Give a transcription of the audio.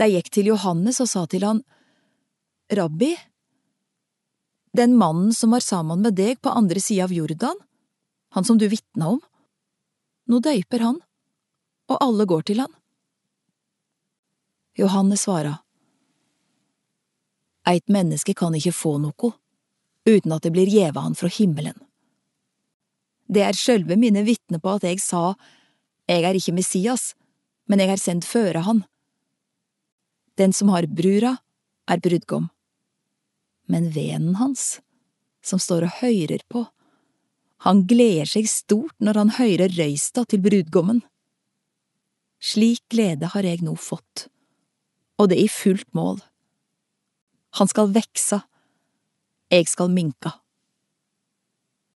De gikk til Johannes og sa til han, Rabbi, den mannen som var sammen med deg på andre sida av Jordan, han som du vitna om, nå døyper han, og alle går til han. Johannes svara, Eit menneske kan ikke få noe uten at det blir gjeve han fra himmelen. Det er sjølve mine vitne på at jeg sa, Jeg er ikke Messias, men jeg er sendt føre han. Den som har brura, er brudgom. Men vennen hans, som står og høyrer på, han gleder seg stort når han høyrer røysta til brudgommen. Slik glede har jeg nå fått, og det i fullt mål. Han skal veksa, jeg skal minka.